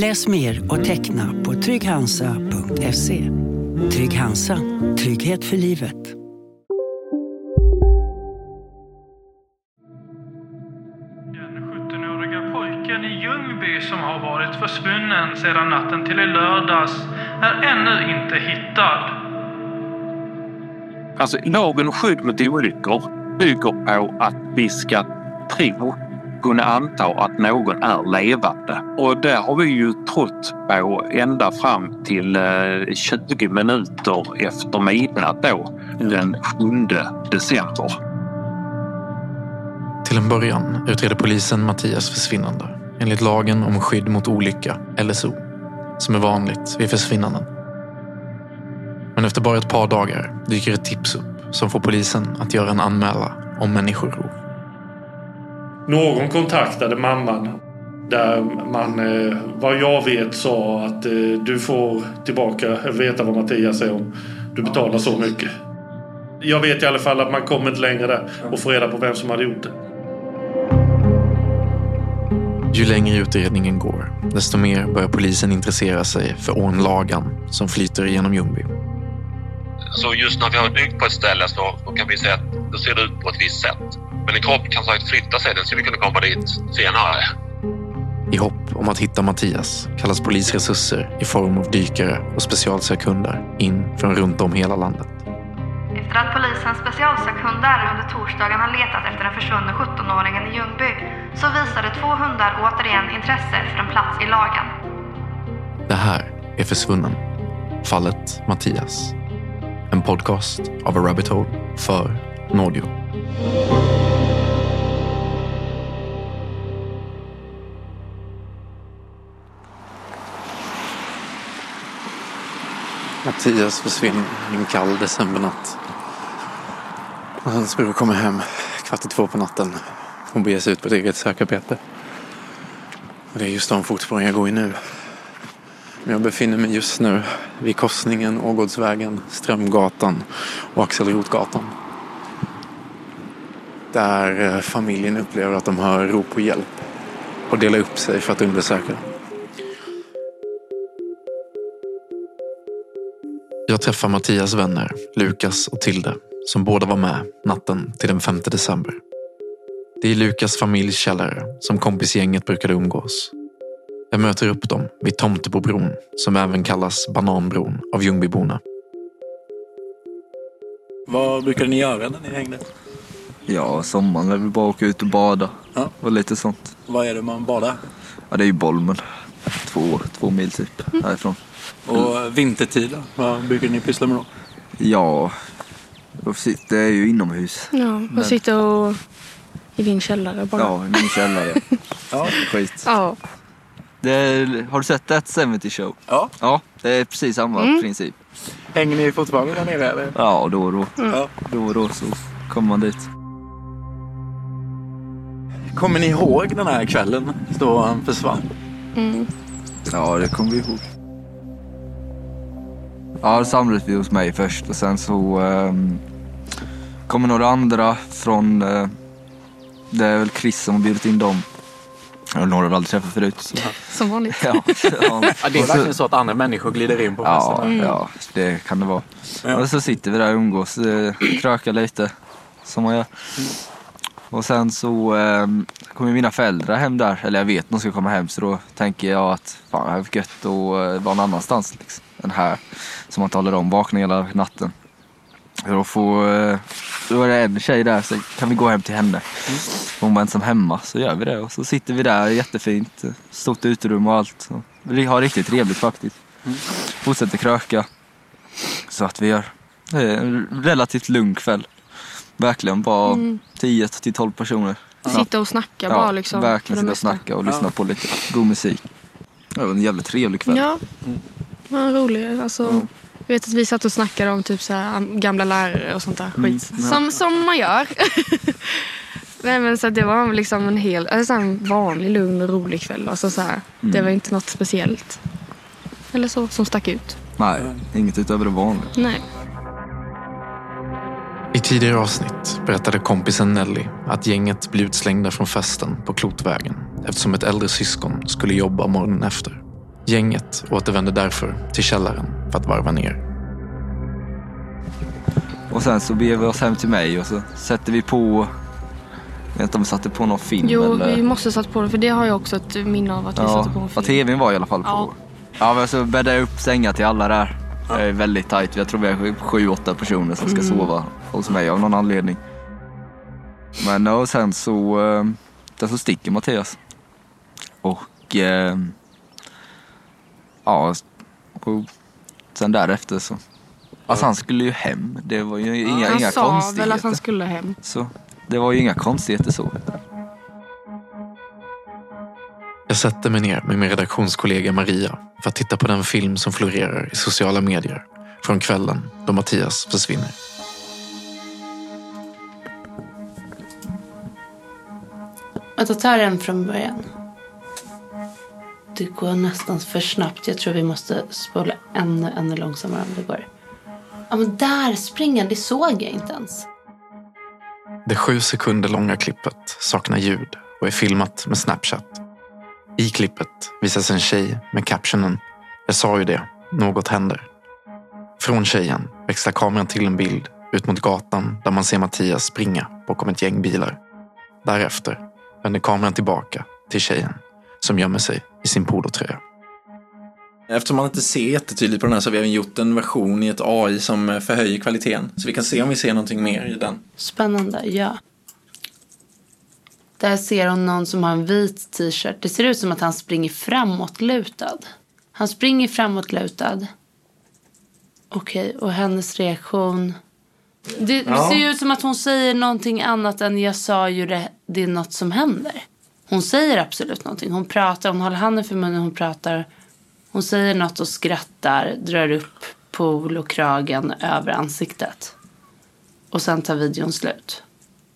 Läs mer och teckna på trygghansa.se. Trygg Hansa. Trygghet för livet. Den 17-åriga pojken i Ljungby som har varit försvunnen sedan natten till i lördags är ännu inte hittad. Alltså lagen om skydd mot olyckor bygger på att vi ska tro, kunna anta att någon är levande. Och det har vi ju trott på ända fram till eh, 20 minuter efter midnatt då, den 7 december. Till en början utreder polisen Mattias försvinnande enligt lagen om skydd mot olycka, LSO, som är vanligt vid försvinnanden. Men efter bara ett par dagar dyker ett tips upp som får polisen att göra en anmälan om människorov. Någon kontaktade mamman där man, eh, vad jag vet, sa att eh, du får tillbaka, veta vad Mattias är om du betalar så mycket. Jag vet i alla fall att man kommer inte längre där och får reda på vem som hade gjort det. Ju längre utredningen går, desto mer börjar polisen intressera sig för ån Lagan som flyter genom Ljungby. Så just när vi har byggt på ett ställe så då kan vi säga att då ser det ut på ett visst sätt. Men en kropp kan sagt flytta sig, den vi kunna komma dit senare. I hopp om att hitta Mattias kallas polisresurser i form av dykare och specialsökhundar in från runt om hela landet. Efter att polisens specialsökhundar under torsdagen har letat efter den försvunne 17-åringen i Ljungby så visade två hundar återigen intresse för en plats i lagen. Det här är Försvunnen. Fallet Mattias. En podcast av A Rabbit Hole för Nordio. Mattias försvinner en kall decembernatt. Och hans bror kommer hem kvart i två på natten och beger sig ut på ett eget sökarbete. Och det är just de fotspåren jag går i nu. Men jag befinner mig just nu vid korsningen Ågårdsvägen, Strömgatan och Axelrotgatan. Där eh, familjen upplever att de hör rop på hjälp och delar upp sig för att undersöka. Jag träffar Mattias vänner, Lukas och Tilde, som båda var med natten till den 5 december. Det är Lukas familjs källare som kompisgänget brukade umgås. Jag möter upp dem vid Tomtebobron, som även kallas Bananbron av Ljungbyborna. Vad brukade ni göra när ni hängde? Ja, sommaren är väl bara åka ut och bada. Ja. Och lite sånt. Vad är det man badar? Ja, det är ju Bolmen. Två, två mil typ härifrån. Och vintertid då? Vad brukar ni pyssla med då? Ja, då sitter jag ju inomhus. Ja, Men- och sitta och i din källare bara. Ja, i min källare. ja. Skit. Ja. Det är, har du sett That 70 Show? Ja. Ja, det är precis samma Mm. princip. Hänger ni fortfarande där nere eller? Ja, då och då. Ja. Då och då så kommer man dit. Kommer ni ihåg den här kvällen då han försvann? Mm. Ja, det kommer vi ihåg. Ja, då samlades vi hos mig först och sen så um, kommer några andra från... eh, det är väl Chris som har bjudit in dem. Och några har aldrig träffat förut. Så. Som vanligt. Ja, ja. Ja, det är verkligen så att andra människor glider in på Ja, festen. ja, det kan det vara. Ja. Och så sitter vi där och umgås, eh, krökar lite, som man gör. Och sen så eh, kommer mina föräldrar hem där, eller jag vet att de ska komma hem, så då tänker jag att fan, det här är gött att eh, vara någon annanstans liksom, än här. Som man talar om, vakna hela natten. För att få, eh, då är det en tjej där så kan vi gå hem till henne. Hon var ensam hemma så gör vi det och så sitter vi där jättefint. Stort uterum och allt. Vi har riktigt trevligt faktiskt. Fortsätter kröka. Så att vi gör det är en relativt lugn kväll. Verkligen bara Mm. 10 till 12 personer. Sitta och snacka bara liksom. Verkligen sitta och snacka och lyssna på lite god musik. Det var en jävligt trevlig kväll. Ja, det var rolig. Alltså, Jag vet att vi satt och snackade om typ så här, gamla lärare och sånt där skit. Mm. Ja. Som, som man gör. Nej, men så det var liksom en hel, alltså en vanlig, lugn och rolig kväll. Alltså, så här, Det Mm. var inte något speciellt. Eller så, som stack ut. Nej, inget utöver det vanliga. Nej. I tidigare avsnitt berättade kompisen Nelly att gänget blev utslängda från festen på Klotvägen eftersom ett äldre syskon skulle jobba morgonen efter. Gänget återvände därför till källaren för att varva ner. Och sen så beger vi oss hem till mig och så sätter vi på... Jag vet inte om vi satte på någon film Jo, eller... vi måste satt på det. För det har jag också ett minne av att vi satte på en ja, film. tvn var i alla fall på. Ja. Ja, men så bäddade jag upp sängar till alla där. Det är väldigt tajt. Jag tror vi är sju, åtta personer som ska Mm. sova hos mig av någon anledning. Men ja, och sen så, eh, sen så sticker Mattias. Och eh, ja, och sen därefter så. Alltså han skulle ju hem. Det var ju inga, han inga sa konstigheter. väl att han skulle hem. Så det var ju inga konstigheter så. Jag sätter mig ner med min redaktionskollega Maria för att titta på den film som florerar i sociala medier från kvällen då Mattias försvinner. Vänta, ta den från början. Det går nästan för snabbt. Jag tror vi måste spola ännu, ännu långsammare om det går. Ja, men där springer han. Det såg jag inte ens. Det sju sekunder långa klippet saknar ljud och är filmat med Snapchat. I klippet visas en tjej med captionen “Jag sa ju det, något händer”. Från tjejen växlar kameran till en bild ut mot gatan där man ser Mattias springa bakom ett gäng bilar. Därefter vänder kameran tillbaka till tjejen som gömmer sig i sin polotröja. Eftersom man inte ser jättetydligt på den här så har vi även gjort en version i ett AI som förhöjer kvaliteten. Så vi kan se om vi ser någonting mer i den. Spännande, ja. Där ser hon någon som har en vit t-shirt. Det ser ut som att han springer framåtlutad. Han springer framåtlutad. Okej, och hennes reaktion. Det Ja. ser ju ut som att hon säger någonting annat än jag sa ju det, det är något som händer. Hon säger absolut någonting. Hon pratar, hon håller handen för munnen, hon pratar. Hon säger något och skrattar, drar upp polokragen över ansiktet. Och sen tar videon slut.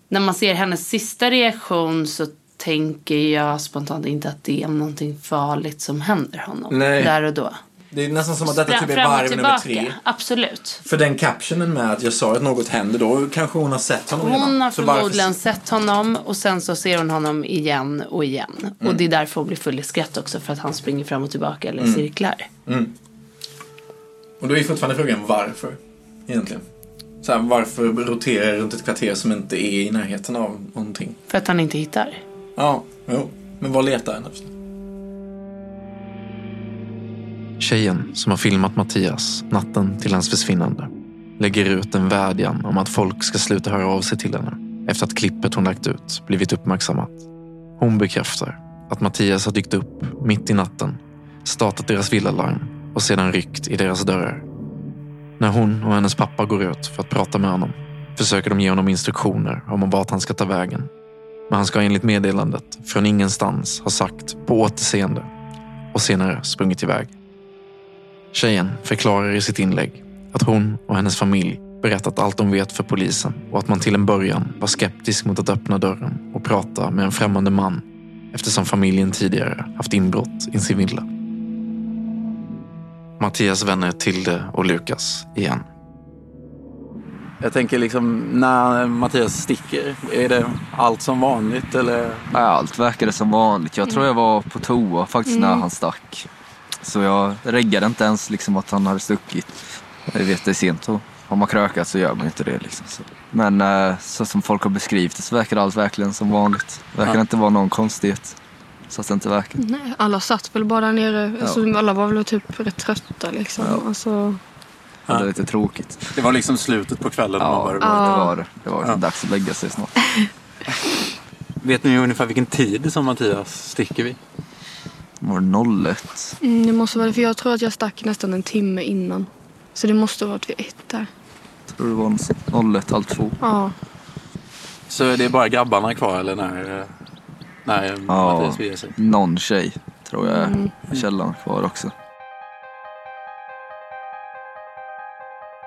När man ser hennes sista reaktion så tänker jag spontant inte att det är någonting farligt som händer honom. Nej. Där och då. Det är nästan som att detta typ är varv nummer tre. Absolut. För den captionen med att jag sa att något händer, då kanske hon har sett honom Hon redan. har Så varför- förmodligen sett honom och sen så ser hon honom igen och igen. Mm. Och det är därför hon blir full i skratt också för att han springer fram och tillbaka eller Mm. cirklar. Mm. Och då är fortfarande frågan varför, egentligen. Så här, varför rotera runt ett kvarter som inte är i närheten av någonting? För att han inte hittar. Ja, jo. Men vad letar han efter? Tjejen som har filmat Mattias natten till hans försvinnande lägger ut en vädjan om att folk ska sluta höra av sig till henne efter att klippet hon lagt ut blivit uppmärksammat. Hon bekräftar att Mattias har dykt upp mitt i natten, startat deras villalarm och sedan ryckt i deras dörrar. När hon och hennes pappa går ut för att prata med honom försöker de ge honom instruktioner om vart han ska ta vägen. Men han ska enligt meddelandet från ingenstans ha sagt på återseende och senare sprungit iväg. Tjejen förklarar i sitt inlägg att hon och hennes familj berättat allt de vet för polisen och att man till en början var skeptisk mot att öppna dörren och prata med en främmande man eftersom familjen tidigare haft inbrott i sin villa. Mattias vänner Tilde och Lukas igen. Jag tänker liksom, när Mattias sticker, är det allt som vanligt eller? Allt verkade som vanligt. Jag tror jag var på toa faktiskt när Mm. han stack. Så jag reggade inte ens liksom att han hade stuckit. Jag vet det är sent och har man krökat så gör man inte det. Liksom. Så. Men eh, så som folk har beskrivit det så verkar allt verkligen som vanligt. Det verkar Ja. inte vara någon konstighet. Så att det inte verkar. Nej, alla satt väl bara där nere. Ja. Alltså, alla var väl typ rätt trötta liksom. Alltså, Det är lite tråkigt. Det var liksom slutet på kvällen. Ja, man bara, det var det. Det var Ja. dags att lägga sig snart. Vet ni ungefär vilken tid som Mattias sticker vid? Var det 01? Mm, det måste vara det, för jag tror att jag stack nästan en timme innan. Så det måste vara vid ett där. Tror det var en 01, halv två. Ja. Så är det bara grabbarna kvar eller när, när Ja, Mattias beger sig? någon tjej tror jag Mm. källaren kvar också.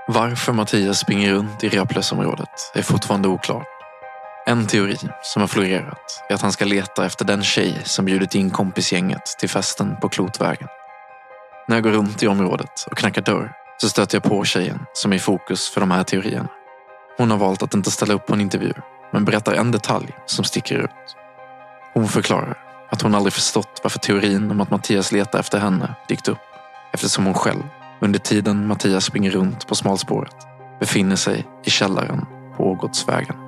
Varför Mattias springer runt i Replösområdet är fortfarande oklart. En teori som har florerat är att han ska leta efter den tjej som bjudit in kompisgänget till festen på Klotvägen. När jag går runt i området och knackar dörr så stöter jag på tjejen som är i fokus för de här teorierna. Hon har valt att inte ställa upp på en intervju men berättar en detalj som sticker ut. Hon förklarar att hon aldrig förstått varför teorin om att Mattias letar efter henne dykt upp eftersom hon själv under tiden Mattias springer runt på smalspåret befinner sig i källaren på Ågårdsvägen.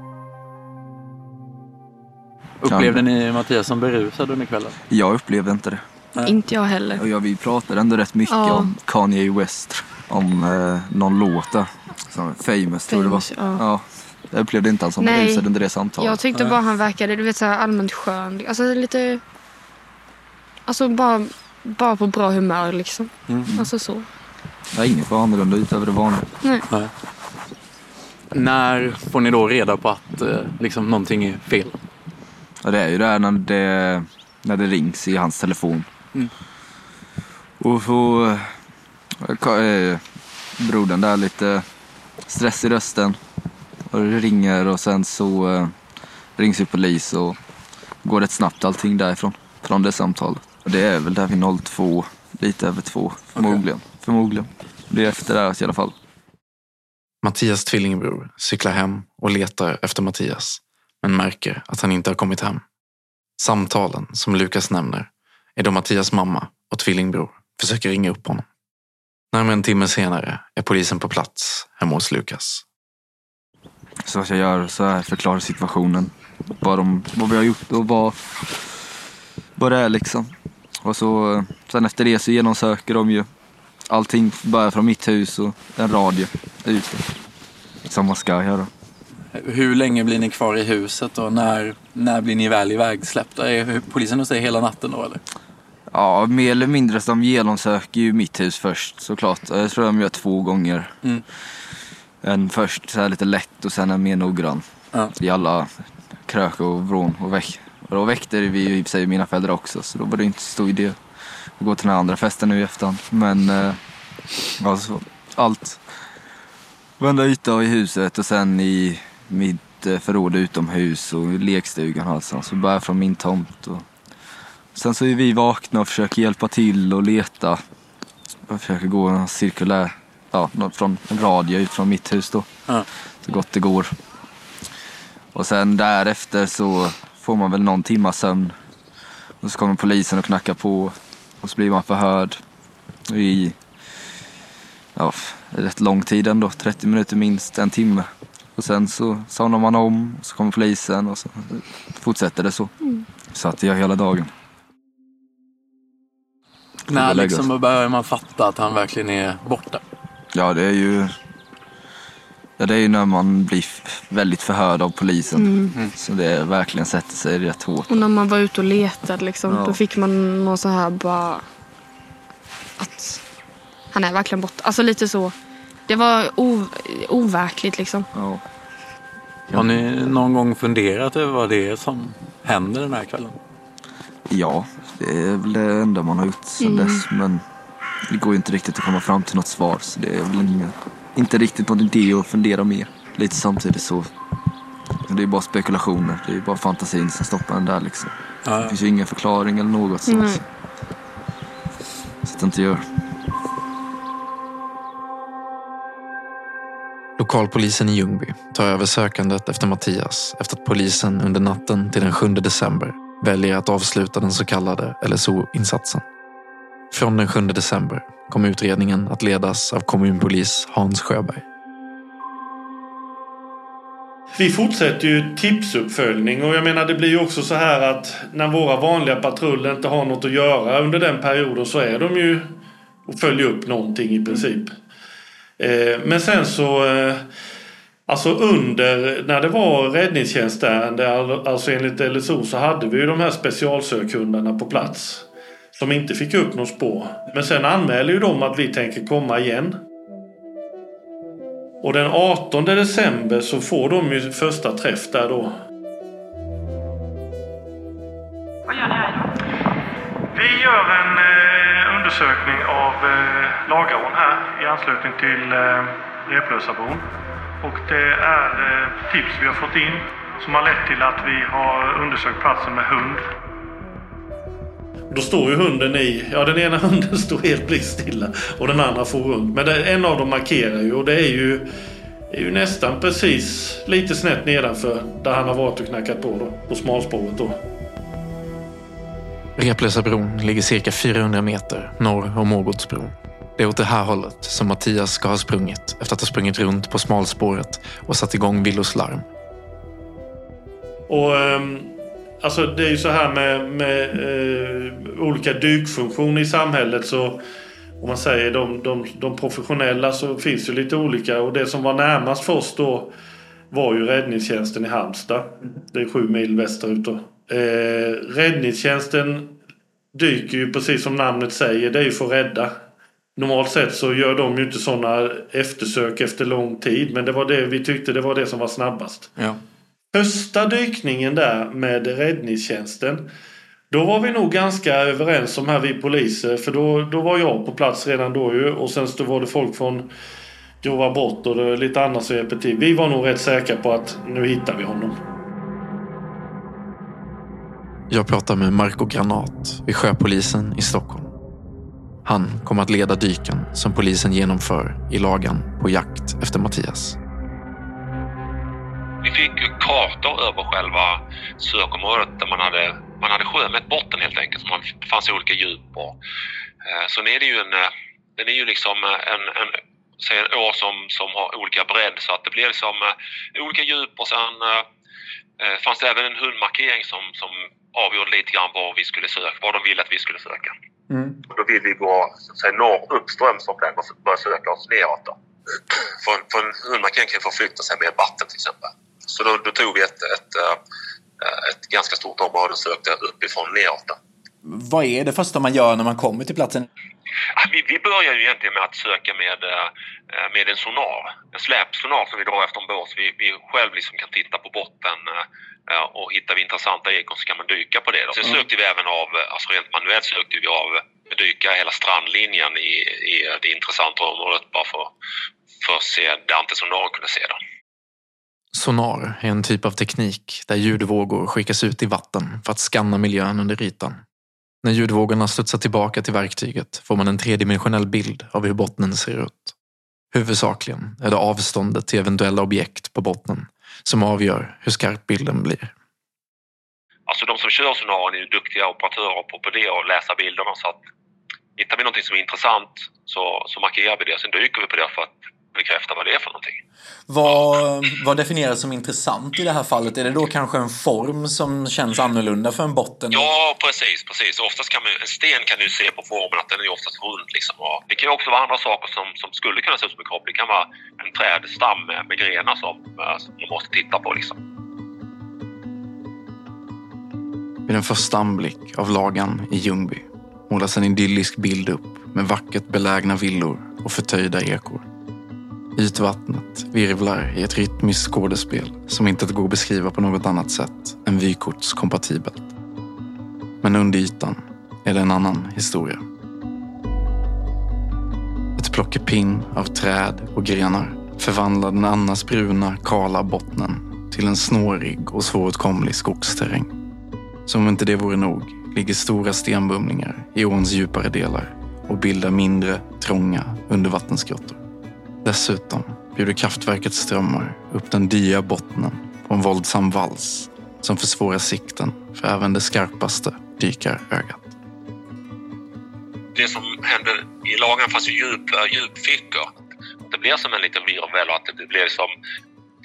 Upplevde ni Mattias som berusad under kvällen? Jag upplevde inte det. Inte jag heller. Och ja, vi pratade ändå rätt mycket Ja. om Kanye West. Om eh, någon låt där. Som Famous, tror jag det var. Ja. Ja. Jag upplevde inte han som Nej. berusad under det samtalet. Jag tyckte bara han verkade du vet, så här allmänt skön. Alltså lite... Alltså bara, bara på bra humör liksom. Mm. Alltså så. Ja, inget var annorlunda utöver det vanliga. Nej. Nej. När får ni då reda på att eh, liksom, någonting är fel? Ja, det är ju där när det, när det rings i hans telefon. Mm. Och så eh, eh, brodern där lite stress i rösten. Och det ringer och sen så eh, rings ju polis och går rätt snabbt allting därifrån. Från det samtalet. Och det är väl där vid 02, lite över två förmodligen. Förmodligen. Det är efter det i alla fall. Mattias tvillingbror cyklar hem och letar efter Mattias men märker att han inte har kommit hem. Samtalen som Lukas nämner är då Mattias mamma och tvillingbror försöker ringa upp honom. Närmare en timme senare är polisen på plats hemma hos Lukas. Så att jag gör så här, förklarar situationen. Vad, de, vad vi har gjort och vad, vad det är liksom. Och så, eh, sen efter det så genomsöker de ju allting bara från mitt hus och en radio ute. Som man ska göra. Hur länge blir ni kvar i huset och när, när blir ni väl ivägsläppta? Är polisen hos dig hela natten då eller? Ja, mer eller mindre de genomsöker ju mitt hus först såklart. Jag tror de gör två gånger. Mm. En först så här lite lätt och sen en mer noggrann. Ja. I alla krök och vrån och väck. Och då väckte vi ju i och för sig mina föräldrar också så då var det inte så stor idé att gå till den här andra festen nu i efterhand. Men eh, alltså allt. Varenda yta i huset och sen i mitt eh, förråd utomhus och lekstugan alltså. Så bara från min tomt. Och... Sen så är vi vakna och försöker hjälpa till och leta. Och försöker gå en cirkulär, ja, från en radie ut från mitt hus då. Ja. Så gott det går. Och sen därefter så får man väl någon timma sömn. Och så kommer polisen och knackar på. Och så blir man förhörd i ja, rätt lång tid ändå. 30 minuter minst, en timme. Och sen så somnar man om, och så kommer polisen och så fortsätter det så. Så att det gör hela dagen. När liksom börjar man fatta att han verkligen är borta? Ja, det är ju... Ja, det är ju när man blir väldigt förhörd av polisen. Mm. Så det verkligen sätter sig rätt hårt. Och när man var ute och letade liksom, Ja. då fick man någon så här bara... Att han är verkligen borta. Alltså lite så. Det var o- overkligt liksom. Ja. Har ni någon gång funderat över vad det är som händer den här kvällen? Ja, det är väl det enda man har gjort sedan Mm. dess. Men det går ju inte riktigt att komma fram till något svar. Så det är väl inga, inte riktigt någon idé att fundera mer. Lite samtidigt så. Det är bara spekulationer. Det är bara fantasin som stoppar en där liksom. Ja. Det finns ju ingen förklaring eller något sånt. Nej. Så att det inte gör. Lokalpolisen i Ljungby tar över sökandet efter Mattias efter att polisen under natten till den 7 december väljer att avsluta den så kallade LSO-insatsen. Från den 7 december kommer utredningen att ledas av kommunpolis Hans Sjöberg. Vi fortsätter ju tipsuppföljning och jag menar det blir ju också så här att när våra vanliga patruller inte har något att göra under den perioden så är de ju och följer upp någonting i princip. Eh, men sen så eh, Alltså under, när det var räddningstjänstärende, alltså enligt LSO så hade vi ju de här specialsökhundarna på plats. Som inte fick upp något spår. Men sen anmäler ju de att vi tänker komma igen. Och den 18 december så får de ju första träff där då. Vad gör ni här idag? Vi gör en eh, undersökning av eh, Lagarån här i anslutning till eh, Replösabron. Och det är eh, tips vi har fått in som har lett till att vi har undersökt platsen med hund. Då står ju hunden i, ja den ena hunden står helt blickstilla och den andra får runt. Men det, en av dem markerar ju och det är ju, är ju nästan precis lite snett nedanför där han har varit och knackat på då, på smalspåret då. Replösa bron ligger cirka 400 meter norr om Ågårdsbron. Det är åt det här hållet som Mattias ska ha sprungit efter att ha sprungit runt på smalspåret och satt igång Willos larm. Och ehm, alltså det är ju så här med, med eh, olika dykfunktioner i samhället så om man säger de, de, de professionella så finns det lite olika och det som var närmast för oss då var ju räddningstjänsten i Halmstad. Det är sju mil västerut då. Eh, räddningstjänsten dyker ju precis som namnet säger, det är ju för att rädda. Normalt sett så gör de ju inte sådana eftersök efter lång tid men det var det vi tyckte det var det som var snabbast. Ja. Första dykningen där med räddningstjänsten då var vi nog ganska överens om här vi poliser för då, då var jag på plats redan då ju och sen så var det folk från grova brott och lite annat som hjälpte till. Vi var nog rätt säkra på att nu hittar vi honom. Jag pratar med Marco Granat vid Sjöpolisen i Stockholm. Han kommer att leda dyken som polisen genomför i lagan på jakt efter Mattias. Vi fick ju kartor över själva sökområdet där man hade, man hade sjömätt botten helt enkelt. Så det fanns olika djup och eh, så är det ju en, eh, den är ju liksom eh, en, en, säg en å som, som har olika bredd så att det blir liksom olika djup och sen fanns det även en hundmarkering som, som avgjorde lite grann var vi skulle söka, var de ville att vi skulle söka. Mm. Då vill vi gå så norr uppströms om den och börja söka oss neråt. Då. För, för en hundmarkering kan förflytta sig med vatten till exempel. Så då, då tog vi ett, ett, ett, ett ganska stort område och sökte uppifrån neråt. Då. Vad är det första man gör när man kommer till platsen? Vi, vi börjar ju egentligen med att söka med, med en sonar. En släpsonar som vi drar efter en båt. Så vi, vi själv liksom kan titta på botten och hittar vi intressanta ekon så kan man dyka på det. Då. Sen mm. sökte vi även av, alltså rent manuellt sökte vi av dyka hela strandlinjen i, i det intressanta området bara för, för att se där inte sonaren kunde se det. Sonar är en typ av teknik där ljudvågor skickas ut i vatten för att skanna miljön under ytan. När ljudvågorna studsar tillbaka till verktyget får man en tredimensionell bild av hur bottnen ser ut. Huvudsakligen är det avståndet till eventuella objekt på bottnen som avgör hur skarp bilden blir. Alltså de som kör sonaren är ju duktiga operatörer på, på det och läsa bilderna så att hittar vi någonting som är intressant så, så markerar vi det. Sen dyker vi på det för att bekräfta vad det är för någonting. Vad, vad definieras som intressant i det här fallet? Är det då kanske en form som känns annorlunda för en botten? Ja, precis. precis. Oftast kan man, en sten kan du se på formen att den är oftast rund. Liksom. Och det kan också vara andra saker som, som skulle kunna se ut som en kropp. Det kan vara en trädstam med, med grenar som, eh, som man måste titta på. Liksom. Vid en första anblick av lagan i Ljungby målas en idyllisk bild upp med vackert belägna villor och förtöjda ekor. Ytvattnet virvlar i ett rytmiskt skådespel som inte går att beskriva på något annat sätt än vykortskompatibelt. Men under ytan är det en annan historia. Ett plockepinn av träd och grenar förvandlar den annars bruna, kala bottnen till en snårig och svåråtkomlig skogsterräng. Som om inte det vore nog ligger stora stenbumlingar i åns djupare delar och bildar mindre, trånga undervattensgrottor. Dessutom bjuder kraftverkets strömmar upp den dya bottnen på en våldsam vals som försvårar sikten för även det skarpaste dykarögat. Det som händer i lagen fanns ju djup, eh, djupfickor. Det blir som en liten virvel och att det blir som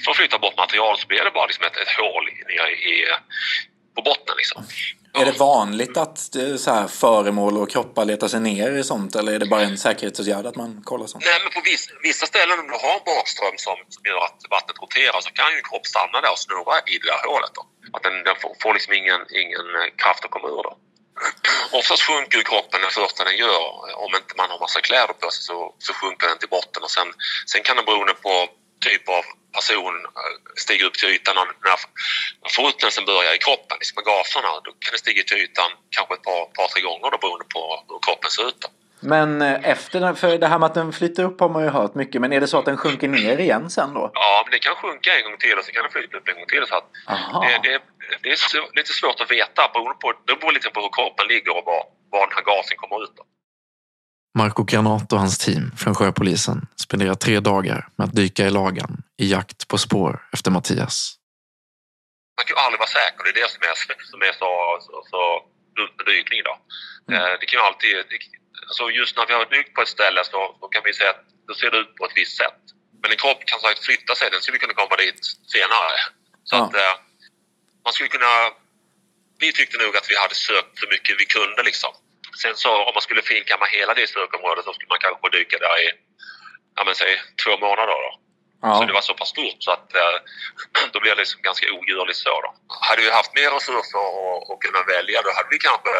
för att flytta bort material så blir det bara liksom ett, ett hål nere i, på botten. Liksom. Är det vanligt att så här, föremål och kroppar letar sig ner i sånt eller är det bara en säkerhetsåtgärd att man kollar sånt? Nej, men på vissa, vissa ställen om du har en bakström som, som gör att vattnet roterar så kan ju en kropp stanna där och snurra i det där hålet. Då. Att den, den får, får liksom ingen, ingen eh, kraft att komma ur. Då. Oftast sjunker ju kroppen det första den gör. Om inte man har massa kläder på sig så, så sjunker den till botten och sen, sen kan den beroende på typ av person eh, stiga upp till ytan och när förruttnelsen börjar i kroppen, liksom med gaserna, då kan det stiga till ytan kanske ett par, par tre gånger då beroende på hur kroppen ser ut. Då. Men eh, efter, den- för det här med att den flyter upp har man ju hört mycket, men är det så att den sjunker ner igen sen då? Ja, men det kan sjunka en gång till och så kan det flyta upp en gång till. Så att det, det, det är lite svårt att veta beroende på, det beror lite på hur kroppen ligger och var, var den här gasen kommer ut. Då. Marco Granat och hans team från sjöpolisen spenderar tre dagar med att dyka i lagan i jakt på spår efter Mattias. Man kan ju aldrig vara säker, det är det som är, som är så, så, så dumt med dykning. Då. Eh, Det kan ju alltid, det, alltså just när vi har dykt på ett ställe så, så kan vi säga att då ser det ut på ett visst sätt. Men en kropp kan sagt flytta sig, den skulle kunna komma dit senare. Så att eh, man skulle kunna... Vi tyckte nog att vi hade sökt så mycket vi kunde liksom. Sen så om man skulle finkamma hela det sökområdet så skulle man kanske dyka där i, ja men säg två månader då. Ja. Så det var så pass stort så att eh, då blev det liksom ganska ogörligt så då. Hade vi haft mer resurser och, och kunna välja då hade vi kanske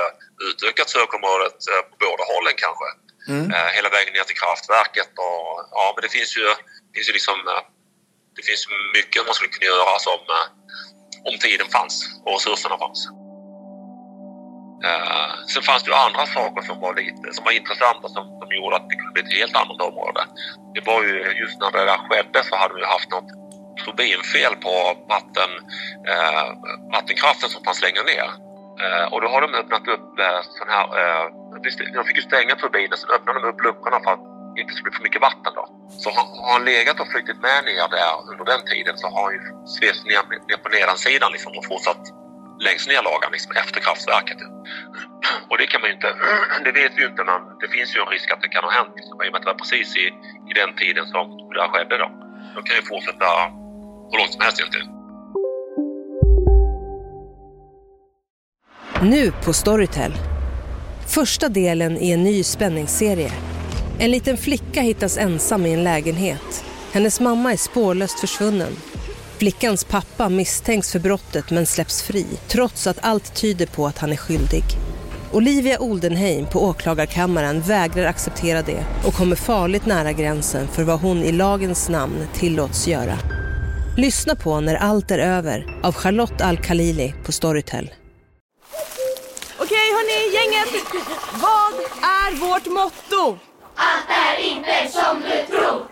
utökat sökområdet eh, på båda hållen kanske. Mm. Eh, hela vägen ner till kraftverket och ja men det finns ju, det finns ju liksom det finns mycket man skulle kunna göra som om tiden fanns och resurserna fanns. Eh, sen fanns det ju andra saker som var lite som var intressanta som, som gjorde att det kunde bli ett helt annat område. Det var ju just när det där skedde så hade vi haft något turbinfel på vatten, eh, vattenkraften som fanns längre ner. Eh, och då har de öppnat upp eh, sån här, eh, de fick ju stänga turbinen, sen öppnade de upp luckorna för att det inte skulle bli för mycket vatten då. Så har, har han legat och flutit med ner där under den tiden så har han ju svept ner, ner på nedansidan liksom och fortsatt längst ner lagan liksom, efter kraftverket. Och det kan man ju inte, det vet vi ju inte men det finns ju en risk att det kan ha hänt liksom, i och med att det var precis i, i den tiden som det här skedde då. De kan ju fortsätta hur långt som helst egentligen. Nu på Storytel. Första delen i en ny spänningsserie. En liten flicka hittas ensam i en lägenhet. Hennes mamma är spårlöst försvunnen. Flickans pappa misstänks för brottet men släpps fri trots att allt tyder på att han är skyldig. Olivia Oldenheim på åklagarkammaren vägrar acceptera det och kommer farligt nära gränsen för vad hon i lagens namn tillåts göra. Lyssna på När allt är över av Charlotte Al-Khalili på Storytel. Okej hörni, gänget. Vad är vårt motto? Allt är inte som du tror.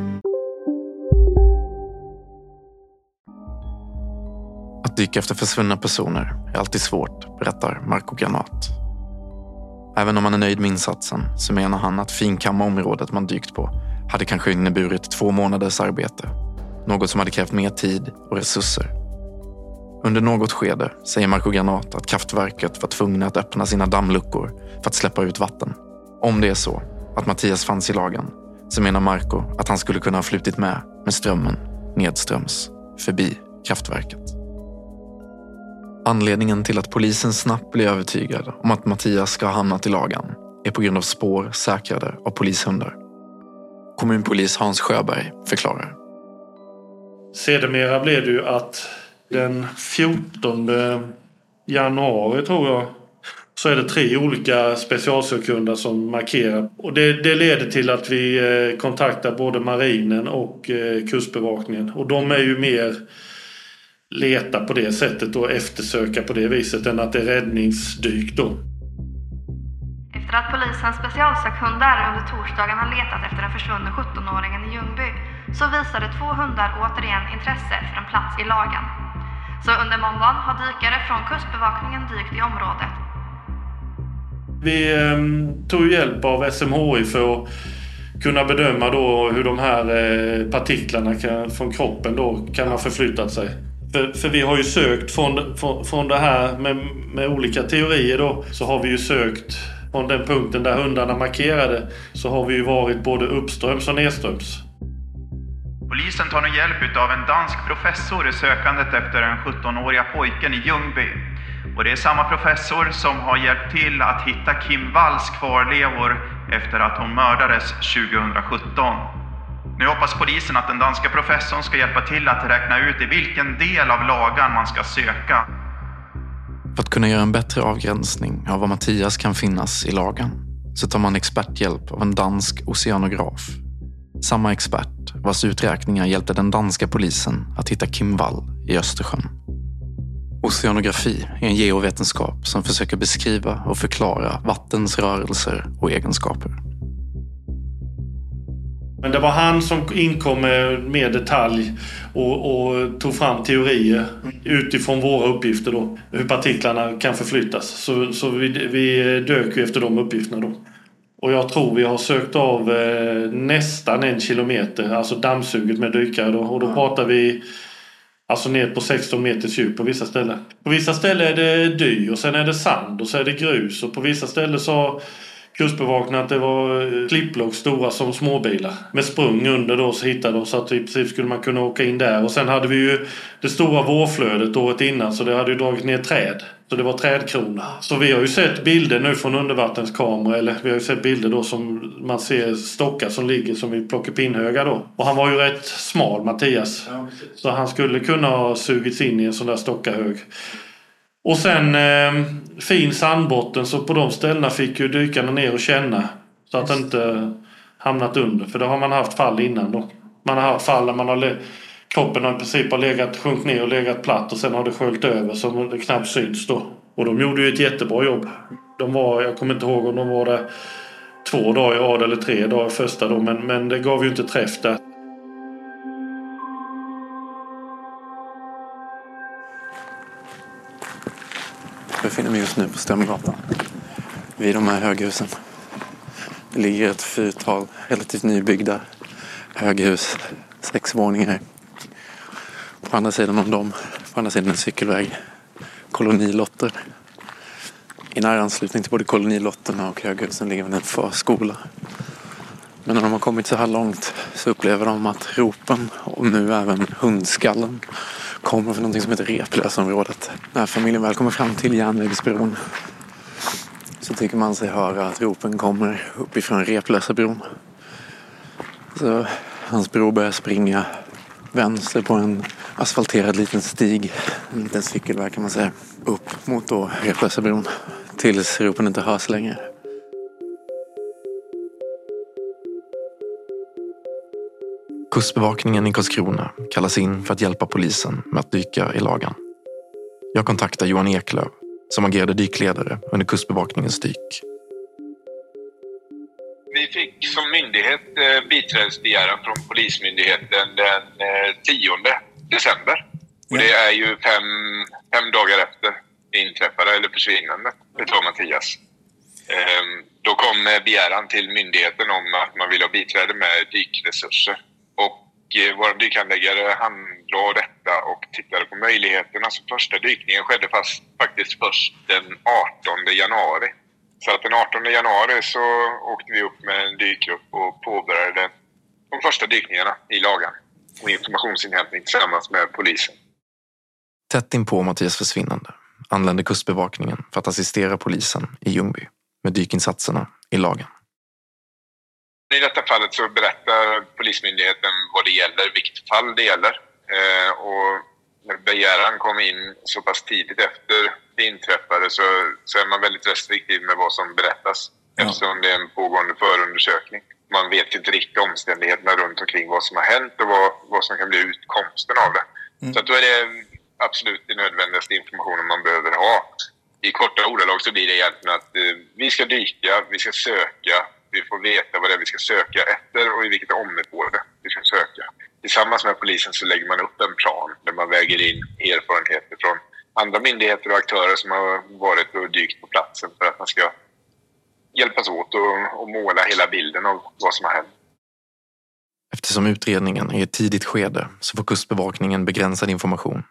Att dyka efter försvunna personer är alltid svårt, berättar Marco Granat. Även om han är nöjd med insatsen så menar han att finkamma området man dykt på hade kanske inneburit två månaders arbete. Något som hade krävt mer tid och resurser. Under något skede säger Marco Granat att kraftverket var tvungna att öppna sina dammluckor för att släppa ut vatten. Om det är så att Mattias fanns i lagen så menar Marco att han skulle kunna ha flutit med med strömmen nedströms förbi kraftverket. Anledningen till att polisen snabbt blir övertygad om att Mattias ska ha hamnat i lagan är på grund av spår säkrade av polishundar. Kommunpolis Hans Sjöberg förklarar. Sedermera blev det ju att den 14 januari tror jag så är det tre olika specialsökhundar som markerar. Och det, det leder till att vi eh, kontaktar både marinen och eh, kustbevakningen. Och de är ju mer leta på det sättet och eftersöka på det viset än att det är räddningsdyk då. Efter att polisens specialsökhundar under torsdagen har letat efter den försvunne 17-åringen i Ljungby så visade två hundar återigen intresse för en plats i lagen. Så under måndagen har dykare från Kustbevakningen dykt i området. Vi eh, tog hjälp av SMHI för att kunna bedöma då hur de här eh, partiklarna kan, från kroppen då kan ha förflyttat sig. För, för vi har ju sökt från, från, från det här med, med olika teorier då så har vi ju sökt från den punkten där hundarna markerade så har vi ju varit både uppströms och nedströms. Polisen tar nu hjälp av en dansk professor i sökandet efter den 17-åriga pojken i Ljungby. Och det är samma professor som har hjälpt till att hitta Kim Walls kvarlevor efter att hon mördades 2017. Nu hoppas polisen att den danska professorn ska hjälpa till att räkna ut i vilken del av lagan man ska söka. För att kunna göra en bättre avgränsning av var Mattias kan finnas i lagan så tar man experthjälp av en dansk oceanograf. Samma expert vars uträkningar hjälpte den danska polisen att hitta Kim Wall i Östersjön. Oceanografi är en geovetenskap som försöker beskriva och förklara vattens rörelser och egenskaper. Men det var han som inkom med mer detalj och, och, tog fram teorier utifrån våra uppgifter då. Hur partiklarna kan förflyttas. Så, så vi, vi dök ju efter de uppgifterna då. Och jag tror vi har sökt av eh, nästan en kilometer, alltså dammsuget med dykare då. Och då pratar vi Alltså ner på 16 meters djup på vissa ställen. På vissa ställen är det dy och sen är det sand och så är det grus. Och på vissa ställen så Kustbevakningen att det var eh, klippblock stora som småbilar. Med sprung under då så hittade de så att i princip skulle man kunna åka in där. Och sen hade vi ju det stora vårflödet året innan så det hade ju dragit ner träd. Så det var trädkrona. Så vi har ju sett bilder nu från undervattenskameror. Eller vi har ju sett bilder då som man ser stockar som ligger som i plockepinhögar då. Och han var ju rätt smal Mattias. så han skulle kunna ha sugits in i en sån där stockahög. Och sen eh, fin sandbotten så på de ställena fick ju dykarna ner och känna. Så att det inte hamnat under. För det har man haft fall innan då. Man har haft fall där man har kroppen har i princip har legat, sjunkit ner och legat platt och sen har det sköljt över så det knappt syns då. Och de gjorde ju ett jättebra jobb. De var, jag kommer inte ihåg om de var där två dagar i rad eller tre dagar första då men, men det gav ju inte träff där. Befinner mig just nu på Strömgatan. Vid de här höghusen. Det ligger ett fyrtal relativt nybyggda höghus. Sex våningar. På andra sidan om dem, på andra sidan en cykelväg, kolonilotter. I nära anslutning till både kolonilotterna och höghusen ligger en förskola. Men när de har kommit så här långt så upplever de att ropen och nu även hundskallen kommer från något som heter Replösområdet. När familjen väl kommer fram till järnvägsbron så tycker man sig höra att ropen kommer uppifrån Replösabron. Så hans bror börjar springa vänster på en asfalterad liten stig, en liten cykelväg kan man säga, upp mot då Replösabron tills ropen inte hörs längre. Kustbevakningen i Karlskrona kallas in för att hjälpa polisen med att dyka i lagan. Jag kontaktar Johan Eklöf som agerade dykledare under Kustbevakningens dyk. Vi fick som myndighet eh, biträdesbegäran från Polismyndigheten den 10 eh, december. Och det är ju fem, fem dagar efter det inträffade, eller försvinnande, utav Mattias. Ehm, då kom begäran till myndigheten om att man vill ha biträde med dykresurser. Eh, vår dykhandläggare handlade detta och tittade på möjligheterna. Så första dykningen skedde fast, faktiskt först den 18 januari. Så att den 18 januari så åkte vi upp med en dykgrupp och påbörjade de första dykningarna i lagan och informationsinhämtning tillsammans med polisen. Tätt inpå Mattias försvinnande anlände Kustbevakningen för att assistera polisen i Ljungby med dykinsatserna i lagen. I detta fallet så berättar Polismyndigheten vad det gäller, vilket fall det gäller. Eh, och när begäran kom in så pass tidigt efter det inträffade så, så är man väldigt restriktiv med vad som berättas. Ja. Eftersom det är en pågående förundersökning. Man vet inte riktigt omständigheterna runt omkring vad som har hänt och vad, vad som kan bli utkomsten av det. Mm. Så då är det absolut den nödvändigaste informationen man behöver ha. I korta ordalag så blir det egentligen att eh, vi ska dyka, vi ska söka, vi får veta vad det är vi ska söka efter och i vilket område vi ska söka. Tillsammans med polisen så lägger man upp en plan där man väger in erfarenheter från andra myndigheter och aktörer som har varit och dykt på platsen för att man ska hjälpas åt och, och måla hela bilden av vad som har hänt. Eftersom utredningen är i ett tidigt skede så får Kustbevakningen begränsad information.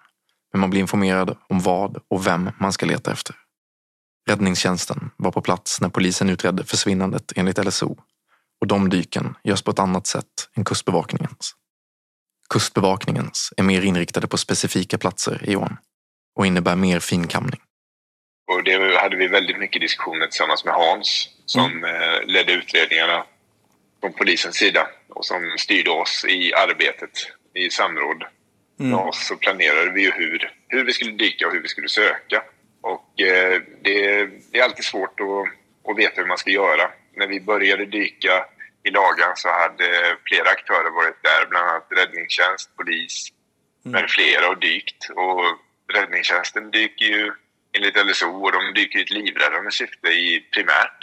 Men man blir informerad om vad och vem man ska leta efter. Räddningstjänsten var på plats när polisen utredde försvinnandet enligt LSO och de dyken görs på ett annat sätt än Kustbevakningens. Kustbevakningens är mer inriktade på specifika platser i ån och innebär mer finkamning. Och det hade vi väldigt mycket diskussioner tillsammans med Hans som eh, ledde utredningarna från polisens sida och som styrde oss i arbetet i samråd Mm. oss så planerade vi ju hur, hur vi skulle dyka och hur vi skulle söka. Och eh, det, det är alltid svårt att, att veta hur man ska göra. När vi började dyka i Lagan så hade flera aktörer varit där, bland annat räddningstjänst, polis med flera och dykt. Och räddningstjänsten dyker ju enligt LSO och de dyker i ett livräddande syfte i primärt.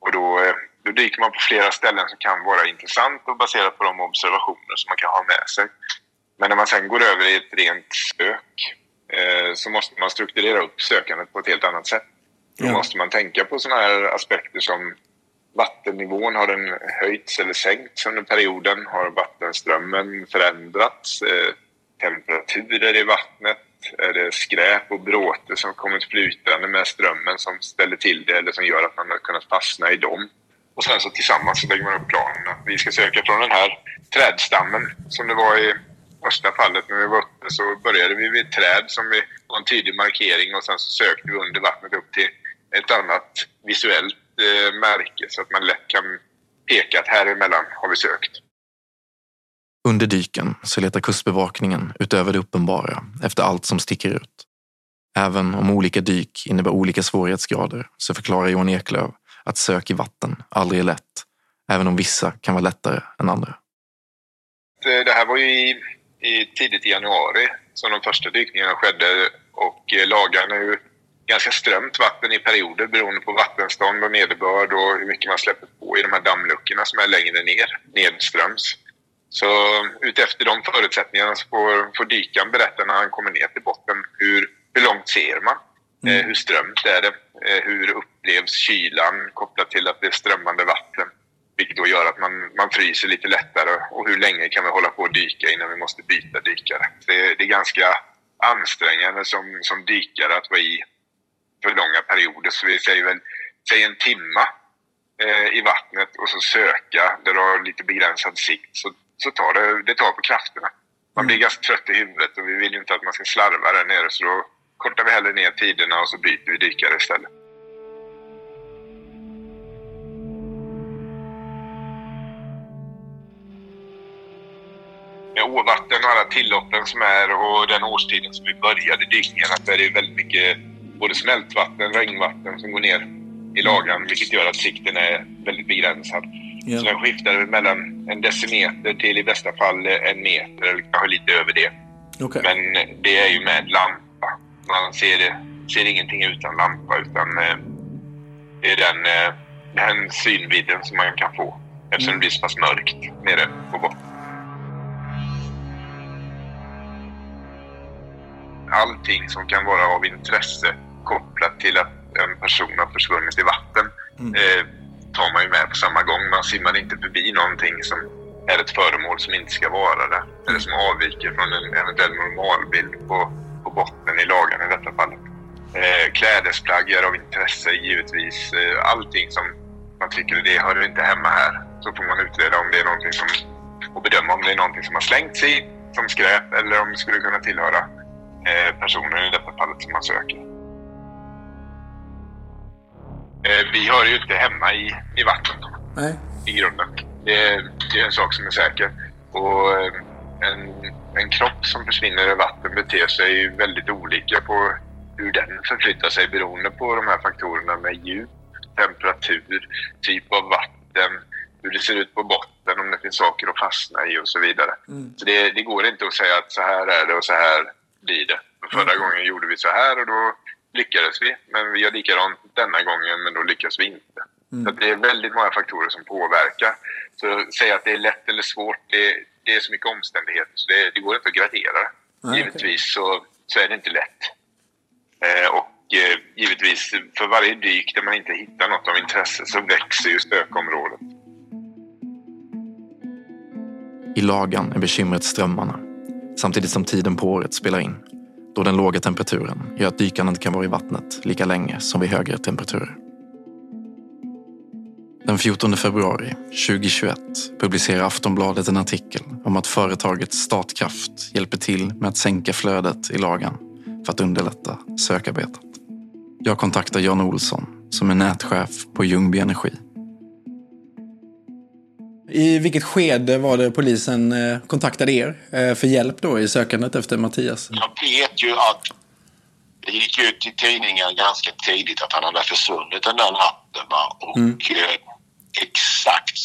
Och då, eh, då dyker man på flera ställen som kan vara intressant och baserat på de observationer som man kan ha med sig. Men när man sen går över i ett rent sök så måste man strukturera upp sökandet på ett helt annat sätt. Då Ja. måste man tänka på sådana här aspekter som vattennivån, har den höjts eller sänkts under perioden? Har vattenströmmen förändrats? Eh, temperaturer i vattnet? Är det skräp och bråte som kommit flytande med strömmen som ställer till det eller som gör att man har kunnat fastna i dem? Och sen så tillsammans så lägger man upp planen att vi ska söka från den här trädstammen som det var i första fallet när vi var uppe så började vi vid ett träd som vi var en tydlig markering och sen så sökte vi under vattnet upp till ett annat visuellt eh, märke så att man lätt kan peka att här emellan har vi sökt. Under dyken så letar Kustbevakningen utöver det uppenbara efter allt som sticker ut. Även om olika dyk innebär olika svårighetsgrader så förklarar Johan Eklöf att sök i vatten aldrig är lätt, även om vissa kan vara lättare än andra. Det här var ju i, i tidigt i januari som de första dykningarna skedde och eh, Lagan är ju ganska strömt vatten i perioder beroende på vattenstånd och nederbörd och hur mycket man släpper på i de här dammluckorna som är längre ner, nedströms. Så utefter de förutsättningarna så får, får dykaren berätta när han kommer ner till botten hur, hur långt ser man? Eh, hur strömt är det? Eh, hur upplevs kylan kopplat till att det är strömmande vatten? Vilket då gör att man, man fryser lite lättare och hur länge kan vi hålla på att dyka innan vi måste byta dykare? Det, det är ganska ansträngande som, som dykare att vara i för långa perioder. Så vi säger väl, säg en timma eh, i vattnet och så söka där du har lite begränsad sikt så, så tar det, det tar på krafterna. Man blir ganska trött i huvudet och vi vill ju inte att man ska slarva där nere så då kortar vi hellre ner tiderna och så byter vi dykare istället. Åvatten och alla tilloppen som är och den årstiden som vi började dykningarna så är det ju väldigt mycket både smältvatten, regnvatten som går ner i lagan vilket gör att sikten är väldigt begränsad. Ja. Så den skiftar mellan en decimeter till i bästa fall en meter eller kanske lite över det. Okej. Men det är ju med lampa. Man ser, ser ingenting utan lampa utan eh, det är den, eh, den synvidden som man kan få eftersom det blir så pass mörkt nere på botten. Allting som kan vara av intresse kopplat till att en person har försvunnit i vatten eh, tar man ju med på samma gång. Man simmar inte förbi någonting som är ett föremål som inte ska vara där. Eller som avviker från en eventuell normalbild på, på botten i lagen i detta fallet. Eh, klädesplagg är av intresse givetvis. Eh, allting som man tycker det hör inte hemma här. Så får man utreda om det är någonting som och bedöma om det är någonting som har slängts i som skräp eller om det skulle kunna tillhöra personen i detta fallet som man söker. Eh, vi hör ju inte hemma i, i vatten Nej. i grunden. Det, det är en sak som är säker. Och eh, en, en kropp som försvinner i vatten beter sig väldigt olika på hur den förflyttar sig beroende på de här faktorerna med djup, temperatur, typ av vatten, hur det ser ut på botten, om det finns saker att fastna i och så vidare. Mm. Så det, det går inte att säga att så här är det och så här blir det. För Förra gången gjorde vi så här och då lyckades vi. Men vi gör likadant denna gången men då lyckas vi inte. Mm. Så det är väldigt många faktorer som påverkar. Så säga att det är lätt eller svårt, det, det är så mycket omständigheter så det, det går inte att gradera. Nej, Givetvis så, så är det inte lätt. Eh, och eh, givetvis för varje dyk där man inte hittar något av intresse så växer ju sökområdet. I lagan är bekymret strömmarna, samtidigt som tiden på året spelar in. Då den låga temperaturen gör att dykarna inte kan vara i vattnet lika länge som vid högre temperaturer. Den 14 februari 2021 publicerar Aftonbladet en artikel om att företaget Statkraft hjälper till med att sänka flödet i lagan för att underlätta sökarbetet. Jag kontaktar Jan Olsson som är nätchef på Ljungby Energi. I vilket skede var det polisen eh, kontaktade er eh, för hjälp då i sökandet efter Mattias? Jag vet ju att det gick ut i tidningen ganska tidigt att han hade försvunnit den där natten. Va? Och Mm. eh, exakt,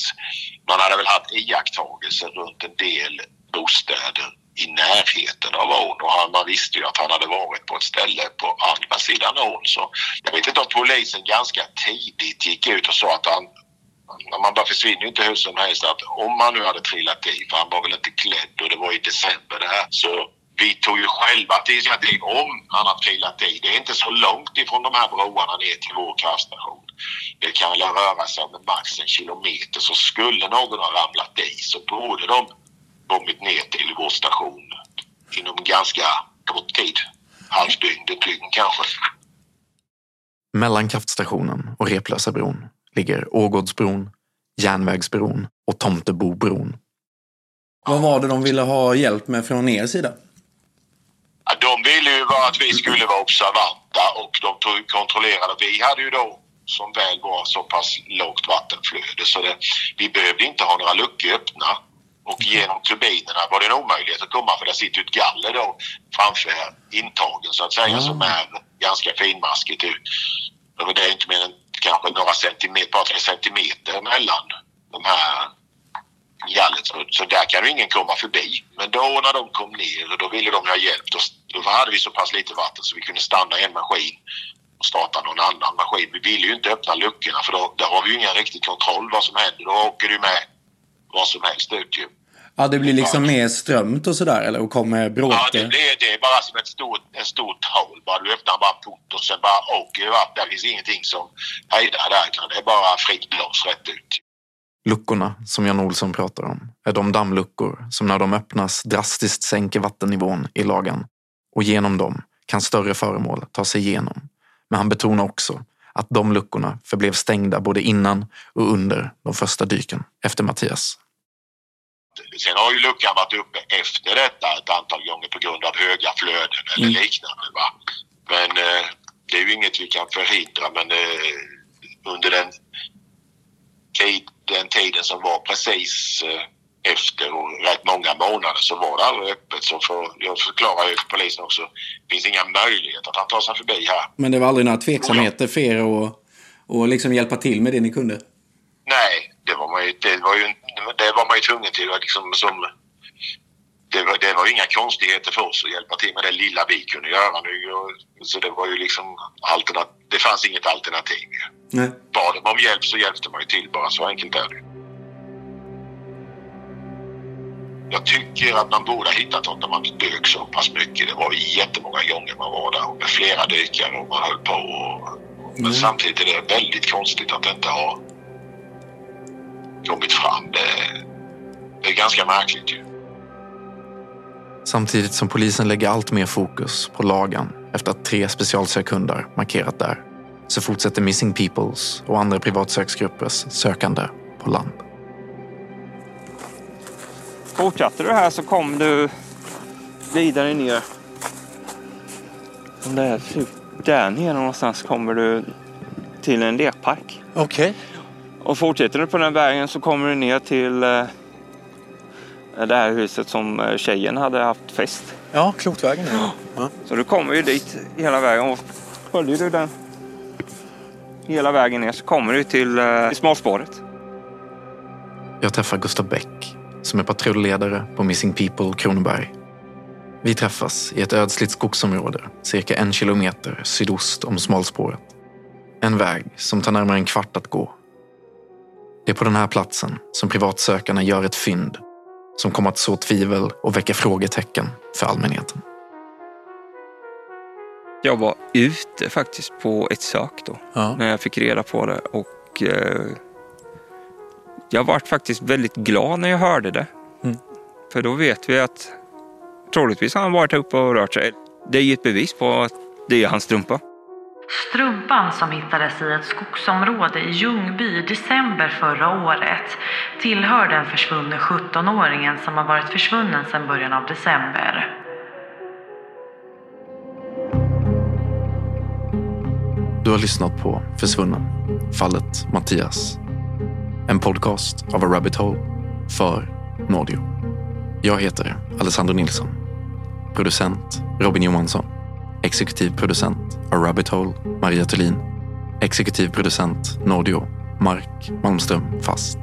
man hade väl haft iakttagelser runt en del bostäder i närheten av ån och han, man visste ju att han hade varit på ett ställe på andra sidan ån. Så jag vet inte om polisen ganska tidigt gick ut och sa att han man bara försvinner ju inte hur som helst. Att om man nu hade trillat i, för han var väl inte klädd och det var i december det här. Så vi tog ju själva ett initiativ om han har trillat i. Det är inte så långt ifrån de här broarna ner till vår kraftstation. Det kan väl röra sig om max en kilometer. Så skulle någon ha ramlat i så borde de kommit ner till vår station inom ganska kort tid. Halvdygn, ett dygn kanske. Mellan kraftstationen och Replösabron ligger Ågårdsbron, Järnvägsbron och Tomtebobron. Vad var det de ville ha hjälp med från er sida? Ja, de ville ju att vi skulle vara observanta och de kontrollerade. Vi hade ju då som väl var så pass lågt vattenflöde så det, vi behövde inte ha några luckor öppna. Och genom turbinerna var det en omöjlighet att komma för det sitter ett galler då framför intagen så att säga som är ganska finmaskigt. Det är inte mer än kanske några centimeter, bara tre centimeter mellan de här gallret. Så, så där kan ju ingen komma förbi. Men då när de kom ner, då ville de ha hjälp. Då, då hade vi så pass lite vatten så vi kunde stanna en maskin och starta någon annan maskin. Vi ville ju inte öppna luckorna för då, där har vi ju ingen riktig kontroll vad som händer. Då åker du med vad som helst ut ju. Ja, det blir liksom mer strömt och sådär eller? Och kommer Ja, bråte? det, blir, det är bara som ett stort, ett stort hål. Bara du öppnar bara en port och sen bara åker det vatten. Där finns ingenting som hejdar där. utan Det är bara fritt blås rätt ut. Luckorna som Jan Olsson pratar om är de dammluckor som när de öppnas drastiskt sänker vattennivån i lagan och genom dem kan större föremål ta sig igenom. Men han betonar också att de luckorna förblev stängda både innan och under de första dyken efter Mattias. Sen har ju luckan varit uppe efter detta ett antal gånger på grund av höga flöden eller Mm. liknande. Va? Men eh, det är ju inget vi kan förhindra. Men eh, under den, tid, den tiden som var precis eh, efter och rätt många månader så var det aldrig öppet. Så för, jag förklarar ju för polisen också. Det finns inga möjligheter att han tar sig förbi här. Men det var aldrig några tveksamheter för er att och liksom hjälpa till med det ni kunde? Nej, det var man ju, det var ju, det var man ju tvungen till. Liksom, som, det, var, det var inga konstigheter för oss att hjälpa till med det lilla vi kunde göra nu. Och, så det var ju liksom alternat, det fanns inget alternativ. Nej. Bad de om hjälp så hjälpte man ju till bara. Så enkelt är det. Jag tycker att man borde ha hittat något när man dök så pass mycket. Det var jättemånga gånger man var där och med flera dykare och man höll på. Och, men Mm. samtidigt är det väldigt konstigt att det inte har kommit fram. Det, det är ganska märkligt ju. Samtidigt som polisen lägger allt mer fokus på lagan efter att tre specialsökhundar markerat där så fortsätter Missing Peoples och andra privatsöksgruppers sökande på land. Fortsatte du här så kom du vidare ner. Där, där nere någonstans kommer du till en lekpark. Okej. Och fortsätter du på den vägen så kommer du ner till eh, det här huset som eh, tjejen hade haft fest. Ja, Klotvägen. Ja. Ja. Så du kommer ju dit hela vägen och följer du den hela vägen ner så kommer du till eh, smalspåret. Jag träffar Gustav Bäck som är patrulledare på Missing People Kronoberg. Vi träffas i ett ödsligt skogsområde cirka en kilometer sydost om smalspåret. En väg som tar närmare en kvart att gå. Det är på den här platsen som privatsökarna gör ett fynd som kommer att så tvivel och väcka frågetecken för allmänheten. jag var ute faktiskt på ett sök då. Ja. När jag fick reda på det. Och eh, jag vart faktiskt väldigt glad när jag hörde det. Mm. För då vet vi att troligtvis har han varit här uppe och rört sig. Det är ju ett bevis på att det är hans strumpa. Strumpan som hittades i ett skogsområde i Ljungby i december förra året tillhör den försvunne 17-åringen som har varit försvunnen sedan början av december. Du har lyssnat på Försvunnen, fallet Mattias. En podcast av A Rabbit Hole för Nordio. Jag heter Alessandro Nilsson. Producent Robin Johansson. Exekutiv producent A Rabbit Hole Maria Thulin. Exekutiv producent Nordio Mark Malmström Fast.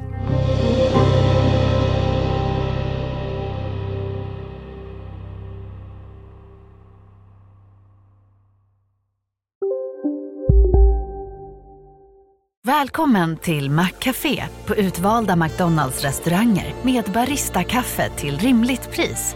Välkommen till Maccafé på utvalda McDonalds restauranger med Baristakaffe till rimligt pris.